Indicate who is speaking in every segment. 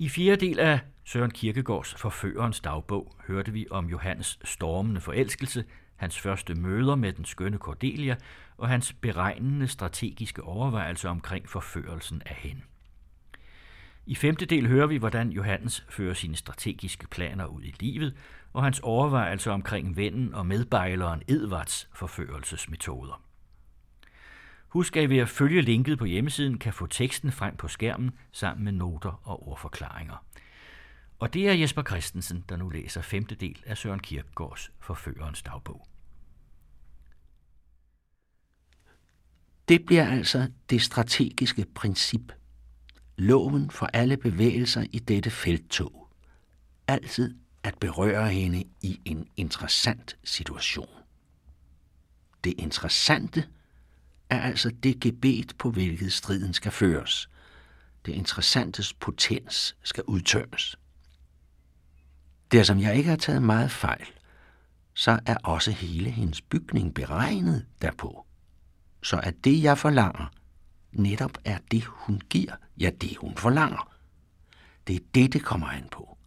Speaker 1: I fjerde del af Søren Kierkegaards Forførerens dagbog hørte vi om Johannes stormende forelskelse, hans første møder med den skønne Cordelia og hans beregnende strategiske overvejelser omkring forførelsen af hende. I femte del hører vi, hvordan Johannes fører sine strategiske planer ud i livet, og hans overvejelser omkring vennen og medbejleren Edvards forførelsesmetoder. Husk, at I ved at følge linket på hjemmesiden kan få teksten frem på skærmen sammen med noter og ordforklaringer. Og det er Jesper Christensen, der nu læser femte del af Søren Kierkegaards Forførerens dagbog.
Speaker 2: Det bliver altså det strategiske princip. Loven for alle bevægelser i dette felttog. Altid at berøre hende i en interessant situation. Det interessante er altså det gebet, på hvilket striden skal føres. Det interessantes potens skal udtømmes. Der som jeg ikke har taget meget fejl, så er også hele hendes bygning beregnet derpå. Så at det, jeg forlanger, netop er det, hun giver, ja, det hun forlanger. Det er det, det kommer an på.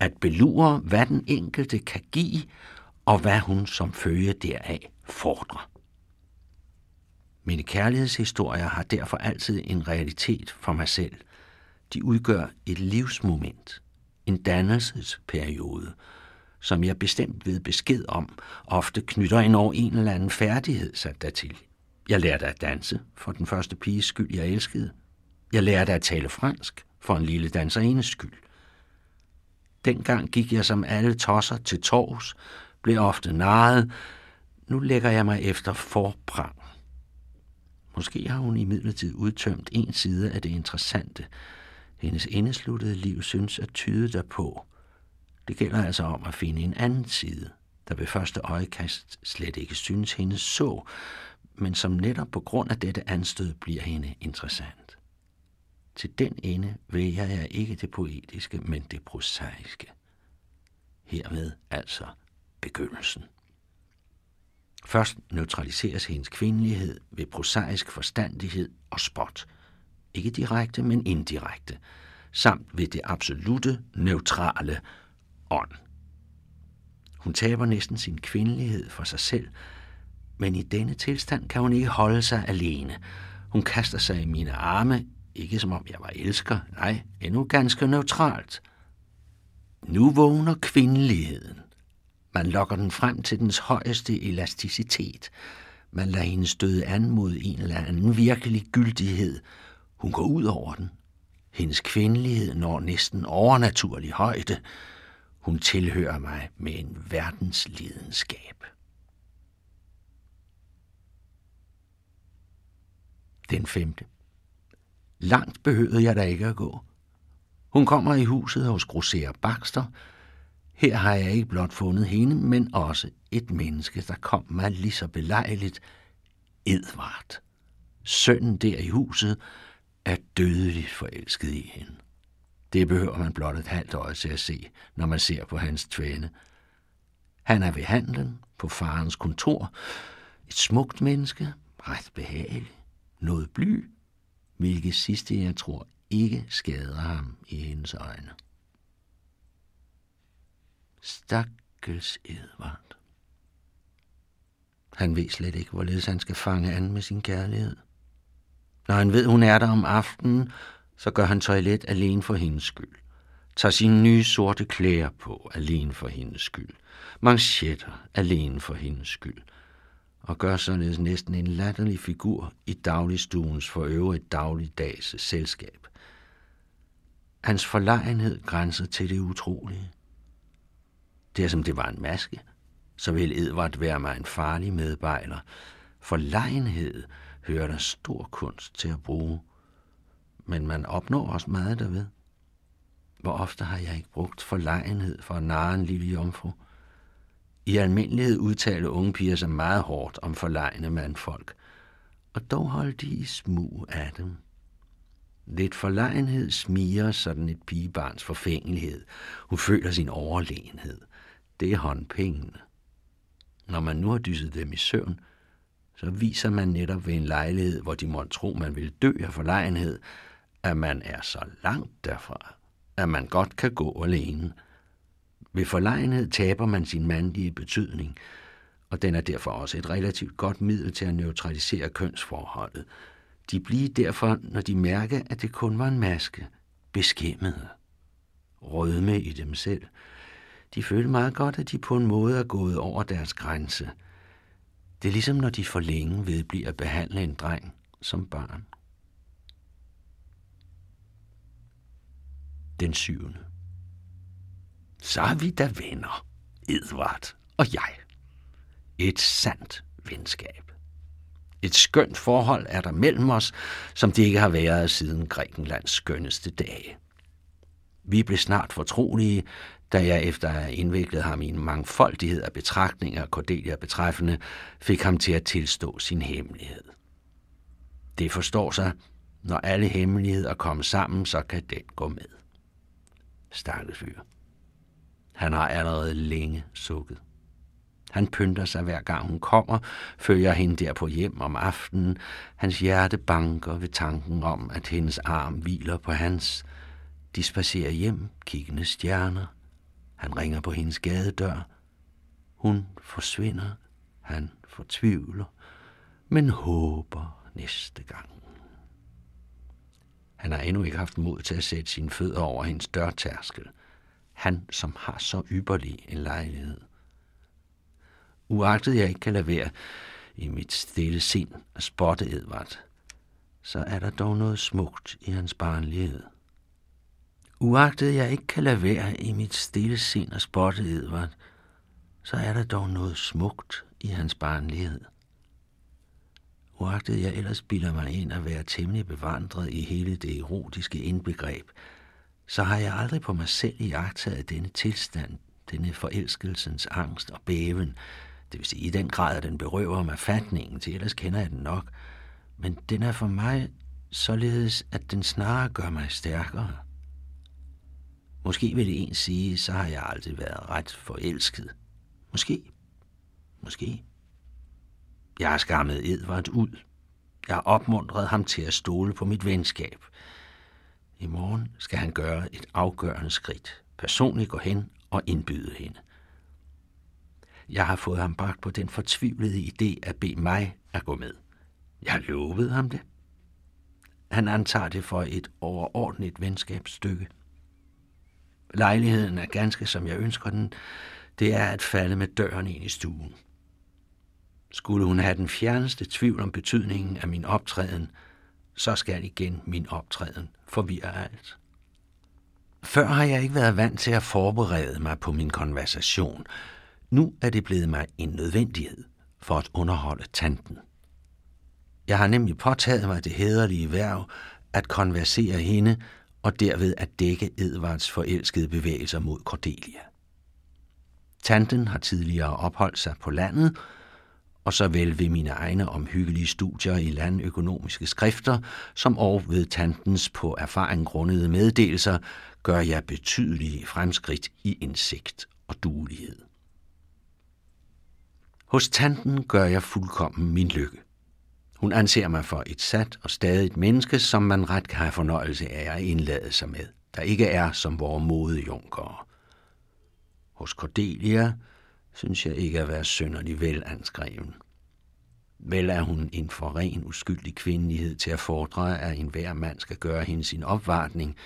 Speaker 2: At belure, hvad den enkelte kan give, og hvad hun som følge deraf fordrer. Mine kærlighedshistorier har derfor altid en realitet for mig selv. De udgør et livsmoment, en dannelsesperiode, som jeg bestemt ved besked om, ofte knytter en over en eller anden færdighed sat dertil. Jeg lærte at danse for den første piges skyld, jeg elskede. Jeg lærte at tale fransk for en lille danserindes skyld. Dengang gik jeg som alle tosser til tors, blev ofte narret. Nu lægger jeg mig efter forprang. Måske har hun i midlertid udtømt en side af det interessante. Hendes indesluttede liv synes at tyde derpå. Det gælder altså om at finde en anden side, der ved første øjekast slet ikke synes hende så, men som netop på grund af dette anstød bliver hende interessant. Til den ende vælger jeg ikke det poetiske, men det prosaiske. Hermed altså begyndelsen. Først neutraliseres hendes kvindelighed ved prosaisk forstandighed og spot. Ikke direkte, men indirekte. Samt ved det absolute, neutrale ånd. Hun taber næsten sin kvindelighed for sig selv, men i denne tilstand kan hun ikke holde sig alene. Hun kaster sig i mine arme, ikke som om jeg var elsker, nej, endnu ganske neutralt. Nu vågner kvindeligheden. Man lokker den frem til dens højeste elasticitet. Man lader hende støde an mod en eller anden virkelig gyldighed. Hun går ud over den. Hendes kvindelighed når næsten overnaturlig højde. Hun tilhører mig med en verdens lidenskab. Den femte. Langt behøvede jeg da ikke at gå. Hun kommer i huset hos grosserer Baxter, her har jeg ikke blot fundet hende, men også et menneske, der kom mig lige så belejligt. Edvard. Sønnen der i huset er dødeligt forelsket i hende. Det behøver man blot et halvt øje til at se, når man ser på hans tvæne. Han er ved handlen på farens kontor. Et smukt menneske, ret behagelig, noget bly, hvilket sidste jeg tror ikke skader ham i hendes øjne. Stakkels Edvard. Han ved slet ikke, hvorledes han skal fange an med sin kærlighed. Når han ved, hun er der om aftenen, så gør han toilet alene for hendes skyld. Tager sine nye sorte klæder på alene for hendes skyld. Manchetter alene for hendes skyld. Og gør således næsten en latterlig figur i dagligstuens for øvrigt dagligdags selskab. Hans forlegenhed grænser til det utrolige dersom som det var en maske. Så vil Edvard være mig en farlig medbejler. For legenhed hører der stor kunst til at bruge. Men man opnår også meget derved. Hvor ofte har jeg ikke brugt forlegenhed for at narre en lille jomfru? I almindelighed udtaler unge piger sig meget hårdt om forlegne mandfolk, og dog holdt de i smug af dem. Lidt forlegenhed smiger sådan et pigebarns forfængelighed. Hun føler sin overlegenhed det er håndpengene. Når man nu har dysset dem i søvn, så viser man netop ved en lejlighed, hvor de må tro, man vil dø af forlegenhed, at man er så langt derfra, at man godt kan gå alene. Ved forlegenhed taber man sin mandlige betydning, og den er derfor også et relativt godt middel til at neutralisere kønsforholdet. De bliver derfor, når de mærker, at det kun var en maske, beskæmmede. Rødme i dem selv. De føler meget godt, at de på en måde er gået over deres grænse. Det er ligesom, når de for længe vedbliver at behandle en dreng som barn. Den syvende. Så er vi da venner, Edvard og jeg. Et sandt venskab. Et skønt forhold er der mellem os, som det ikke har været siden Grækenlands skønneste dage. Vi blev snart fortrolige, da jeg efter at have indviklet ham i en mangfoldighed af betragtninger Cordelia betræffende, fik ham til at tilstå sin hemmelighed. Det forstår sig, når alle hemmeligheder kommer sammen, så kan den gå med. Stakkels fyr. Han har allerede længe sukket. Han pynter sig hver gang hun kommer, følger hende der på hjem om aftenen. Hans hjerte banker ved tanken om, at hendes arm hviler på hans. De spacerer hjem, kiggende stjerner. Han ringer på hendes gadedør. Hun forsvinder. Han fortvivler, men håber næste gang. Han har endnu ikke haft mod til at sætte sine fødder over hendes dørtærskel. Han, som har så ypperlig en lejlighed. Uagtet jeg ikke kan lade være i mit stille sind at spotte Edvard, så er der dog noget smukt i hans barnlighed. Uagtet jeg ikke kan lade være i mit stille sind at spotte Edvard, så er der dog noget smukt i hans barnlighed. Uagtet jeg ellers bilder mig ind at være temmelig bevandret i hele det erotiske indbegreb, så har jeg aldrig på mig selv iagtaget denne tilstand, denne forelskelsens angst og bæven, det vil sige i den grad, at den berøver mig fatningen, til ellers kender jeg den nok, men den er for mig således, at den snarere gør mig stærkere. Måske vil det en sige, så har jeg aldrig været ret forelsket. Måske. Måske. Jeg har skammet Edvard ud. Jeg har opmuntret ham til at stole på mit venskab. I morgen skal han gøre et afgørende skridt. Personligt gå hen og indbyde hende. Jeg har fået ham bragt på den fortvivlede idé at bede mig at gå med. Jeg har lovet ham det. Han antager det for et overordentligt venskabsstykke. Lejligheden er ganske som jeg ønsker den. Det er at falde med døren ind i stuen. Skulle hun have den fjerneste tvivl om betydningen af min optræden, så skal igen min optræden forvirre alt. Før har jeg ikke været vant til at forberede mig på min konversation. Nu er det blevet mig en nødvendighed for at underholde tanten. Jeg har nemlig påtaget mig det hederlige værv at konversere hende og derved at dække Edvards forelskede bevægelser mod Cordelia. Tanten har tidligere opholdt sig på landet, og såvel ved mine egne omhyggelige studier i landøkonomiske skrifter, som og ved tantens på erfaring grundede meddelelser, gør jeg betydelige fremskridt i indsigt og duelighed. Hos tanten gør jeg fuldkommen min lykke. Hun anser mig for et sat og stadigt menneske, som man ret kan have fornøjelse af at indlade sig med, der ikke er som vores modejunkere. Hos Cordelia synes jeg ikke at være sønderlig velanskreven. Vel er hun en for ren uskyldig kvindelighed til at fordre, at enhver mand skal gøre hende sin opvartning,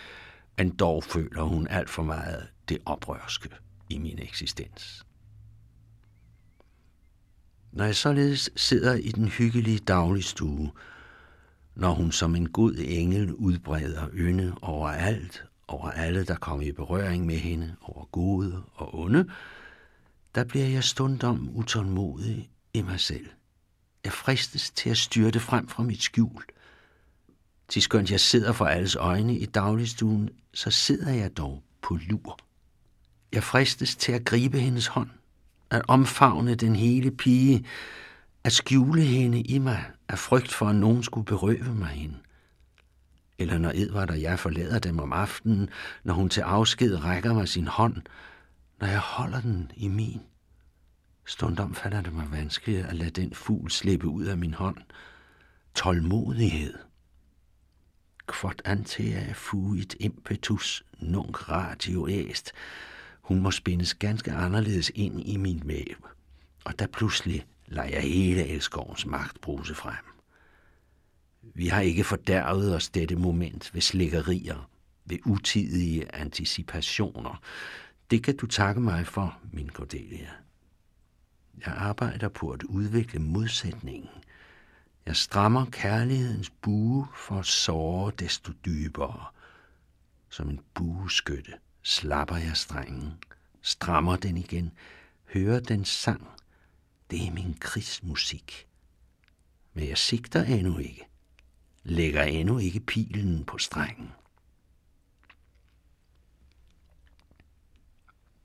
Speaker 2: men dog føler hun alt for meget det oprørske i min eksistens. Når jeg således sidder i den hyggelige dagligstue, når hun som en god engel udbreder ynde over alt, over alle, der kommer i berøring med hende, over gode og onde, der bliver jeg stundom utålmodig i mig selv. Jeg fristes til at styrte frem fra mit skjul. Til skønt jeg sidder for alles øjne i dagligstuen, så sidder jeg dog på lur. Jeg fristes til at gribe hendes hånd, at omfavne den hele pige, at skjule hende i mig af frygt for, at nogen skulle berøve mig hende. Eller når Edvard og jeg forlader dem om aftenen, når hun til afsked rækker mig sin hånd, når jeg holder den i min. Stundom falder det mig vanskeligt at lade den fugl slippe ud af min hånd. Tålmodighed. quod antea fuit impetus nunc ratio est. Hun må spændes ganske anderledes ind i min væv. Og der pludselig lader jeg hele elskovens magt bruse frem. Vi har ikke fordærvet os dette moment ved slikkerier, ved utidige anticipationer. Det kan du takke mig for, min Cordelia. Jeg arbejder på at udvikle modsætningen. Jeg strammer kærlighedens bue for at såre desto dybere. Som en bueskytte slapper jeg strengen, strammer den igen, hører den sang. Det er min krigsmusik. Men jeg sigter endnu ikke, lægger endnu ikke pilen på strengen.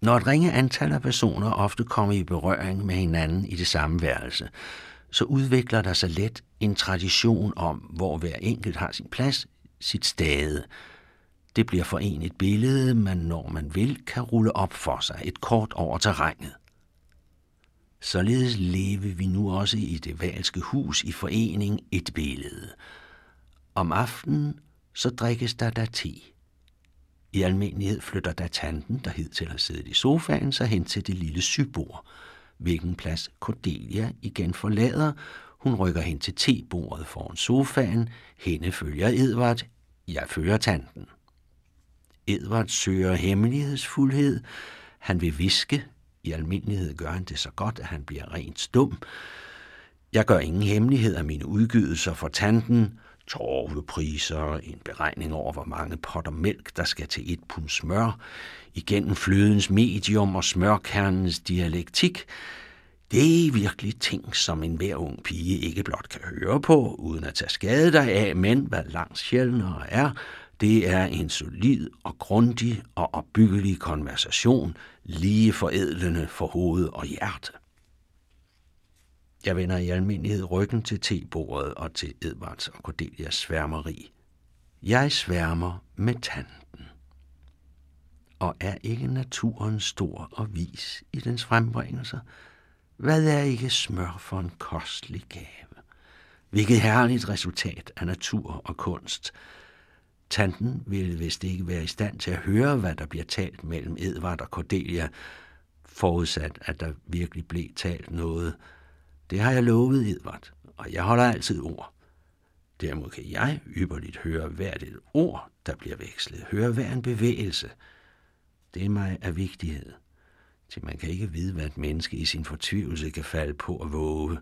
Speaker 2: Når et ringe antal af personer ofte kommer i berøring med hinanden i det samme værelse, så udvikler der sig let en tradition om, hvor hver enkelt har sin plads, sit stade. Det bliver for en et billede, man når man vil, kan rulle op for sig et kort over terrænet. Således lever vi nu også i det valske hus i forening et billede. Om aftenen så drikkes der da te. I almindelighed flytter da tanten, der hidtil har siddet i sofaen, sig hen til det lille sybord, hvilken plads Cordelia igen forlader. Hun rykker hen til tebordet foran sofaen. Hende følger Edvard. Jeg følger tanten. Edvard søger hemmelighedsfuldhed. Han vil viske. I almindelighed gør han det så godt, at han bliver rent stum. Jeg gør ingen hemmelighed af mine udgydelser for tanten torvepriser, en beregning over, hvor mange potter mælk, der skal til et pund smør, igennem flødens medium og smørkernens dialektik, det er virkelig ting, som en hver ung pige ikke blot kan høre på, uden at tage skade deraf, men hvad langt sjældnere er, det er en solid og grundig og opbyggelig konversation, lige forædlende for hoved og hjerte. Jeg vender i almindelighed ryggen til tebordet og til Edvards og Cordelias sværmeri. Jeg sværmer med tanten. Og er ikke naturen stor og vis i dens frembringelser? Hvad er ikke smør for en kostelig gave? Hvilket herligt resultat af natur og kunst. Tanten ville vist ikke være i stand til at høre, hvad der bliver talt mellem Edvard og Cordelia, forudsat at der virkelig blev talt noget, det har jeg lovet, Edvard, og jeg holder altid ord. Derimod kan jeg ypperligt høre hvert et ord, der bliver vekslet, høre hver en bevægelse. Det er mig af vigtighed, til man kan ikke vide, hvad et menneske i sin fortvivlelse kan falde på at våge.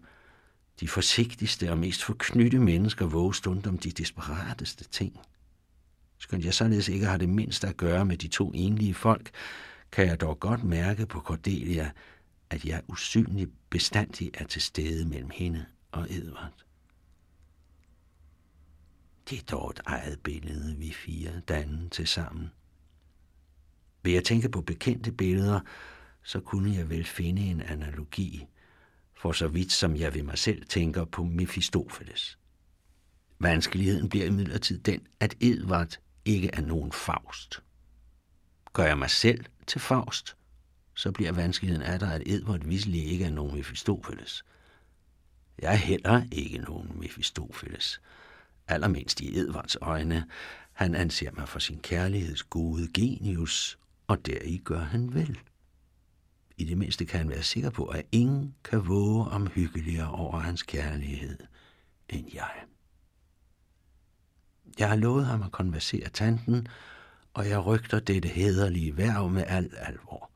Speaker 2: De forsigtigste og mest forknytte mennesker våge stund om de desperateste ting. Skønt jeg således ikke har det mindste at gøre med de to enlige folk, kan jeg dog godt mærke på Cordelia, at jeg usynligt bestandig er til stede mellem hende og Edvard. Det er dog et eget billede, vi fire danne til sammen. Ved at tænke på bekendte billeder, så kunne jeg vel finde en analogi, for så vidt som jeg ved mig selv tænker på Mephistopheles. Vanskeligheden bliver imidlertid den, at Edvard ikke er nogen Faust. Gør jeg mig selv til Faust, så bliver vanskeligheden af der, at Edvard visselig ikke er nogen Mephistopheles. Jeg er heller ikke nogen Mephistopheles. Allermindst i Edvards øjne. Han anser mig for sin kærligheds gode genius, og deri gør han vel. I det mindste kan han være sikker på, at ingen kan våge om hyggeligere over hans kærlighed end jeg. Jeg har lovet ham at konversere tanten, og jeg rygter dette hederlige værv med al alvor.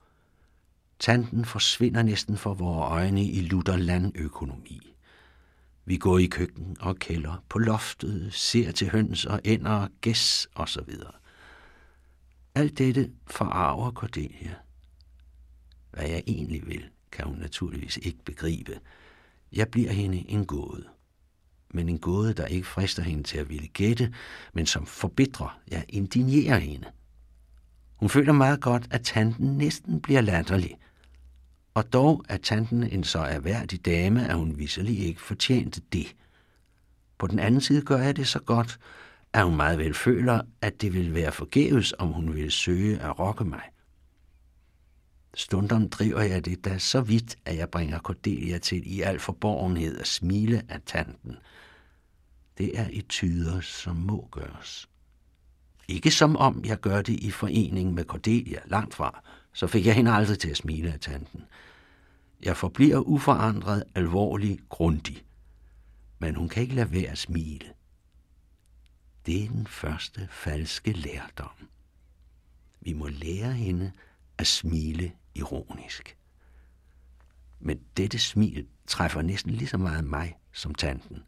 Speaker 2: Tanten forsvinder næsten for vores øjne i lutter landøkonomi. Vi går i køkken og kælder, på loftet, ser til høns og ænder, gæs og så videre. Alt dette forarver Cordelia. Hvad jeg egentlig vil, kan hun naturligvis ikke begribe. Jeg bliver hende en gåde. Men en gåde, der ikke frister hende til at ville gætte, men som forbitrer, ja, indignerer hende. Hun føler meget godt, at tanten næsten bliver latterlig – og dog er tanten en så erhverdig dame, at hun visselig ikke fortjente det. På den anden side gør jeg det så godt, at hun meget vel føler, at det vil være forgæves, om hun vil søge at rokke mig. Stundom driver jeg det da så vidt, at jeg bringer Cordelia til i al forborgenhed at smile af tanten. Det er et tyder, som må gøres. Ikke som om jeg gør det i forening med Cordelia, langt fra. Så fik jeg hende aldrig til at smile af tanten. Jeg forbliver uforandret, alvorlig, grundig. Men hun kan ikke lade være at smile. Det er den første falske lærdom. Vi må lære hende at smile ironisk. Men dette smil træffer næsten lige så meget mig som tanten.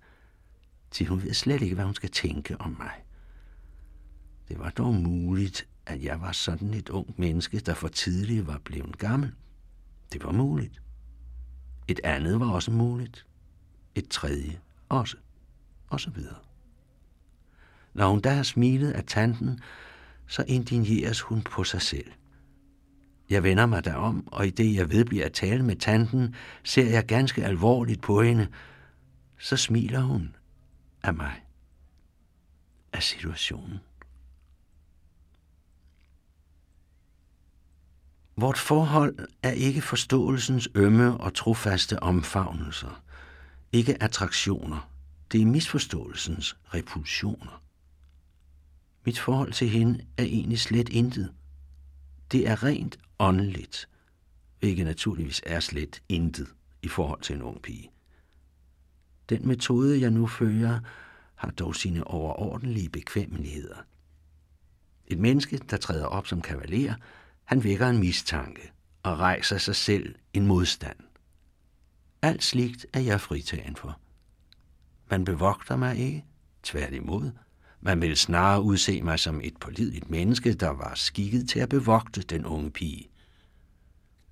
Speaker 2: Til hun ved slet ikke, hvad hun skal tænke om mig. Det var dog muligt, at jeg var sådan et ung menneske, der for tidligt var blevet gammel. Det var muligt. Et andet var også muligt. Et tredje også. Og så videre. Når hun da har smilet af tanten, så indigneres hun på sig selv. Jeg vender mig derom, og i det jeg vedbliver at tale med tanten, ser jeg ganske alvorligt på hende. Så smiler hun af mig. Af situationen. Vort forhold er ikke forståelsens ømme og trofaste omfavnelser, ikke attraktioner. Det er misforståelsens repulsioner. Mit forhold til hende er egentlig slet intet. Det er rent åndeligt, hvilket naturligvis er slet intet i forhold til en ung pige. Den metode, jeg nu fører, har dog sine overordentlige bekvemmeligheder. Et menneske, der træder op som kavaler, han vækker en mistanke og rejser sig selv en modstand. Alt sligt er jeg fritagen for. Man bevogter mig ikke, tværtimod. Man vil snarere udse mig som et pålideligt menneske, der var skikket til at bevogte den unge pige.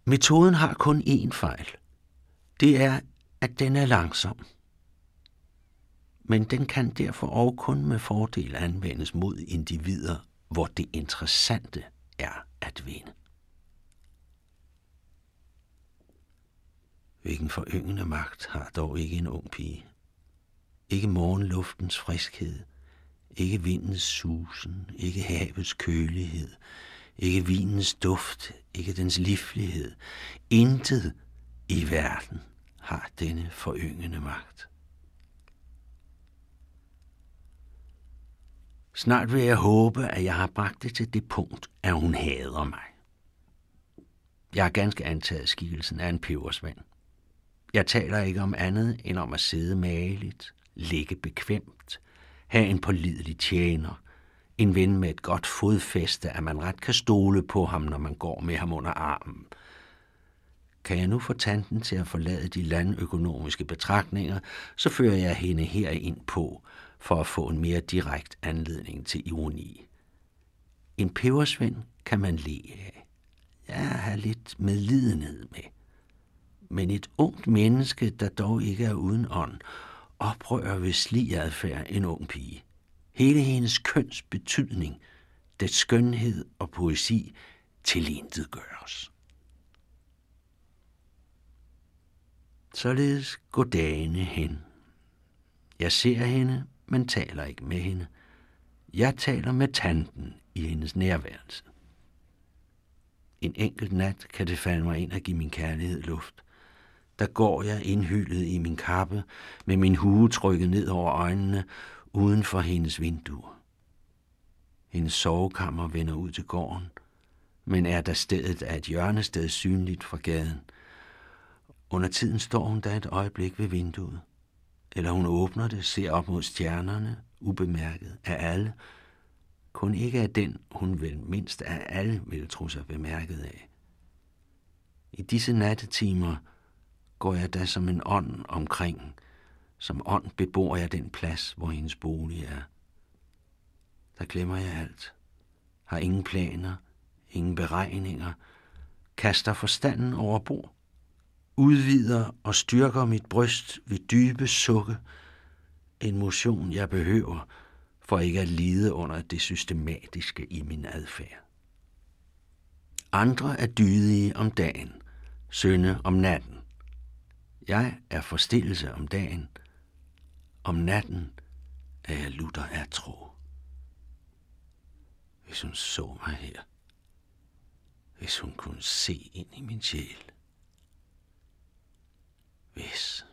Speaker 2: Metoden har kun én fejl. Det er, at den er langsom. Men den kan derfor også kun med fordel anvendes mod individer, hvor det interessante er at vinde. Hvilken foryngende magt har dog ikke en ung pige? Ikke morgenluftens friskhed, ikke vindens susen, ikke havets kølighed, ikke vinens duft, ikke dens livlighed. Intet i verden har denne foryngende magt. Snart vil jeg håbe, at jeg har bragt det til det punkt, at hun hader mig. Jeg har ganske antaget skikkelsen af en pebersvand. Jeg taler ikke om andet end om at sidde maligt, ligge bekvemt, have en pålidelig tjener, en ven med et godt fodfæste, at man ret kan stole på ham, når man går med ham under armen. Kan jeg nu få tanten til at forlade de landøkonomiske betragtninger, så fører jeg hende her ind på, for at få en mere direkte anledning til ironi. En pebersvend kan man le af. Jeg har lidt medlidenhed med. Men et ungt menneske, der dog ikke er uden ånd, oprører ved sliadfærd en ung pige. Hele hendes køns betydning, dets skønhed og poesi tilintet gøres. Således går dagene hen. Jeg ser hende, men taler ikke med hende. Jeg taler med tanten i hendes nærværelse. En enkelt nat kan det falde mig ind at give min kærlighed luft. Der går jeg indhyllet i min kappe, med min hue trykket ned over øjnene, uden for hendes vinduer. Hendes sovekammer vender ud til gården, men er der stedet af et hjørnested synligt fra gaden. Under tiden står hun der et øjeblik ved vinduet eller hun åbner det, ser op mod stjernerne, ubemærket af alle, kun ikke af den, hun vel mindst af alle vil tro sig bemærket af. I disse nattetimer går jeg da som en ånd omkring. Som ånd bebor jeg den plads, hvor hendes bolig er. Der glemmer jeg alt. Har ingen planer, ingen beregninger, kaster forstanden over bord udvider og styrker mit bryst ved dybe sukke, en motion, jeg behøver for ikke at lide under det systematiske i min adfærd. Andre er dydige om dagen, sønde om natten. Jeg er forstillelse om dagen, om natten er jeg lutter af tro. Hvis hun så mig her, hvis hun kunne se ind i min sjæl, hvis.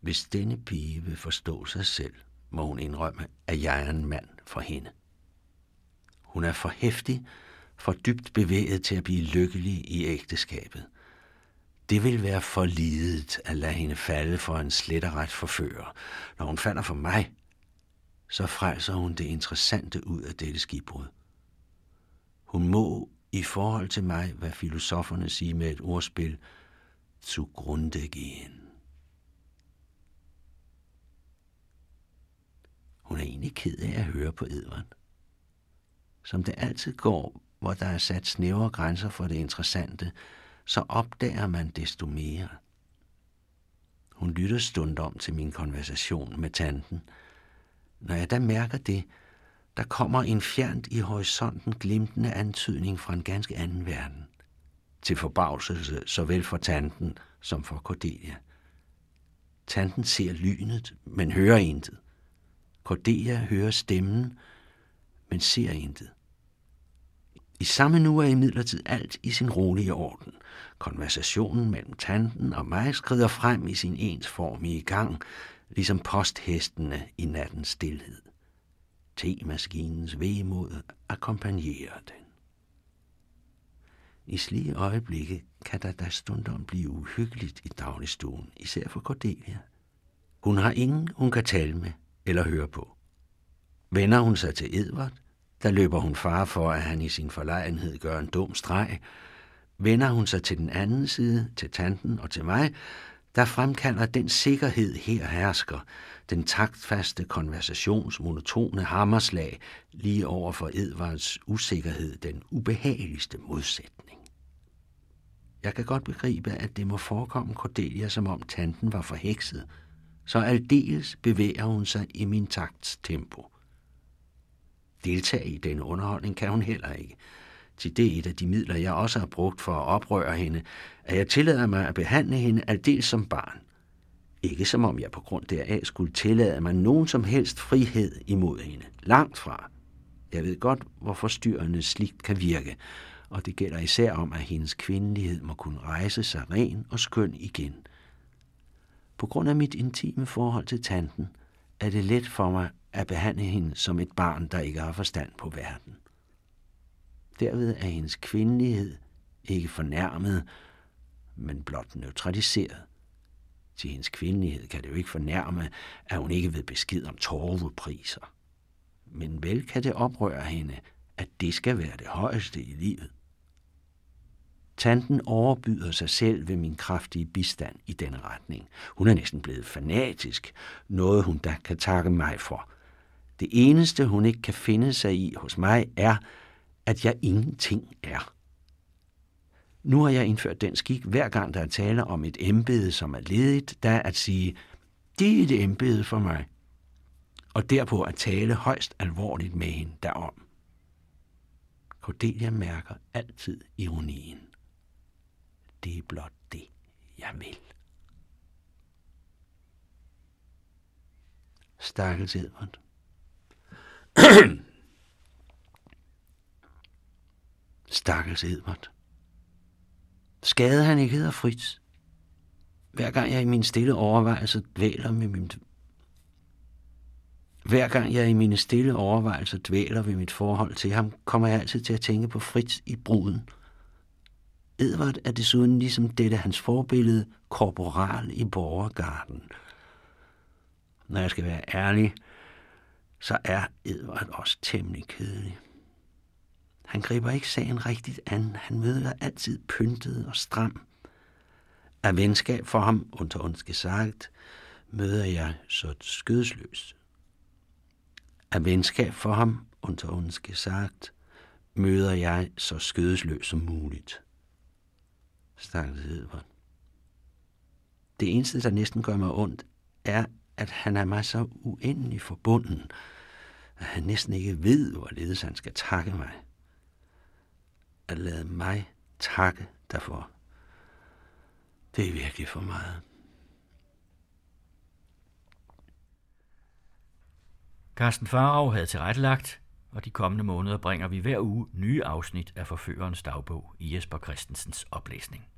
Speaker 2: Hvis denne pige vil forstå sig selv, må hun indrømme, at jeg er en mand for hende. Hun er for hæftig, for dybt bevæget til at blive lykkelig i ægteskabet. Det vil være for lidet at lade hende falde for en sletterret forfører. Når hun falder for mig, så frelser hun det interessante ud af dette skibbrud. Hun må i forhold til mig, hvad filosoferne siger med et ordspil, zugrunde gehen. Hun er egentlig ked af at høre på Edvard. Som det altid går, hvor der er sat snævre grænser for det interessante, så opdager man desto mere. Hun lytter stundom til min konversation med tanten. Når jeg da mærker det, der kommer en fjernt i horisonten glimtende antydning fra en ganske anden verden. Til forbavselse såvel for tanten som for Cordelia. Tanten ser lynet, men hører intet. Cordelia hører stemmen, men ser intet. I samme nu er imidlertid alt i sin rolige orden. Konversationen mellem tanten og mig skrider frem i sin ensformige gang, ligesom posthestene i nattens stillhed. Temaskinens vemod akkompagnerer den. I slige øjeblikke kan der da stundom blive uhyggeligt i dagligstuen, især for Cordelia. Hun har ingen, hun kan tale med eller høre på. Vender hun sig til Edvard, der løber hun far for, at han i sin forlegenhed gør en dum streg. Vender hun sig til den anden side, til tanten og til mig, der fremkalder den sikkerhed her hersker, den taktfaste konversations monotone hammerslag lige over for Edvards usikkerhed den ubehageligste modsætning. Jeg kan godt begribe, at det må forekomme Cordelia, som om tanten var forhekset, så aldeles bevæger hun sig i min takts tempo. Deltage i denne underholdning kan hun heller ikke. Til det er et af de midler, jeg også har brugt for at oprøre hende, at jeg tillader mig at behandle hende aldeles som barn. Ikke som om jeg på grund deraf skulle tillade mig nogen som helst frihed imod hende. Langt fra. Jeg ved godt, hvor forstyrrende slikt kan virke, og det gælder især om, at hendes kvindelighed må kunne rejse sig ren og skøn igen. På grund af mit intime forhold til tanten, er det let for mig at behandle hende som et barn, der ikke har forstand på verden. Derved er hendes kvindelighed ikke fornærmet, men blot neutraliseret. Til hendes kvindelighed kan det jo ikke fornærme, at hun ikke ved besked om torvepriser. Men vel kan det oprøre hende, at det skal være det højeste i livet. Tanten overbyder sig selv ved min kraftige bistand i denne retning. Hun er næsten blevet fanatisk, noget hun da kan takke mig for. Det eneste, hun ikke kan finde sig i hos mig, er, at jeg ingenting er. Nu har jeg indført den skik, hver gang der er tale om et embede, som er ledigt, der at sige, det er et embede for mig, og derpå at tale højst alvorligt med hende derom. Cordelia mærker altid ironien. Det er blot det, jeg vil. Stakkels Edmund. Stakkels Edvard. Skade han ikke hedder Fritz. Hver gang jeg i min stille overvejelse dvæler med min... Hver gang jeg i mine stille overvejelser dvæler ved mit forhold til ham, kommer jeg altid til at tænke på Fritz i bruden. Edvard er desuden ligesom dette hans forbillede, korporal i borgergarden. Når jeg skal være ærlig, så er Edvard også temmelig kedelig. Han griber ikke sagen rigtigt an. Han møder altid pyntet og stram. Af venskab for ham, unter uns gesagt, møder jeg så skødesløst. Af venskab for ham, unter uns gesagt, møder jeg så skødesløst som muligt. Stakkels Edvard. Det eneste, der næsten gør mig ondt, er, at han er mig så uendelig forbunden, at han næsten ikke ved, hvorledes han skal takke mig at lade mig takke derfor. Det er virkelig for meget.
Speaker 1: Carsten Farag havde tilrettelagt, og de kommende måneder bringer vi hver uge nye afsnit af Forførerens dagbog i Jesper Christensens oplæsning.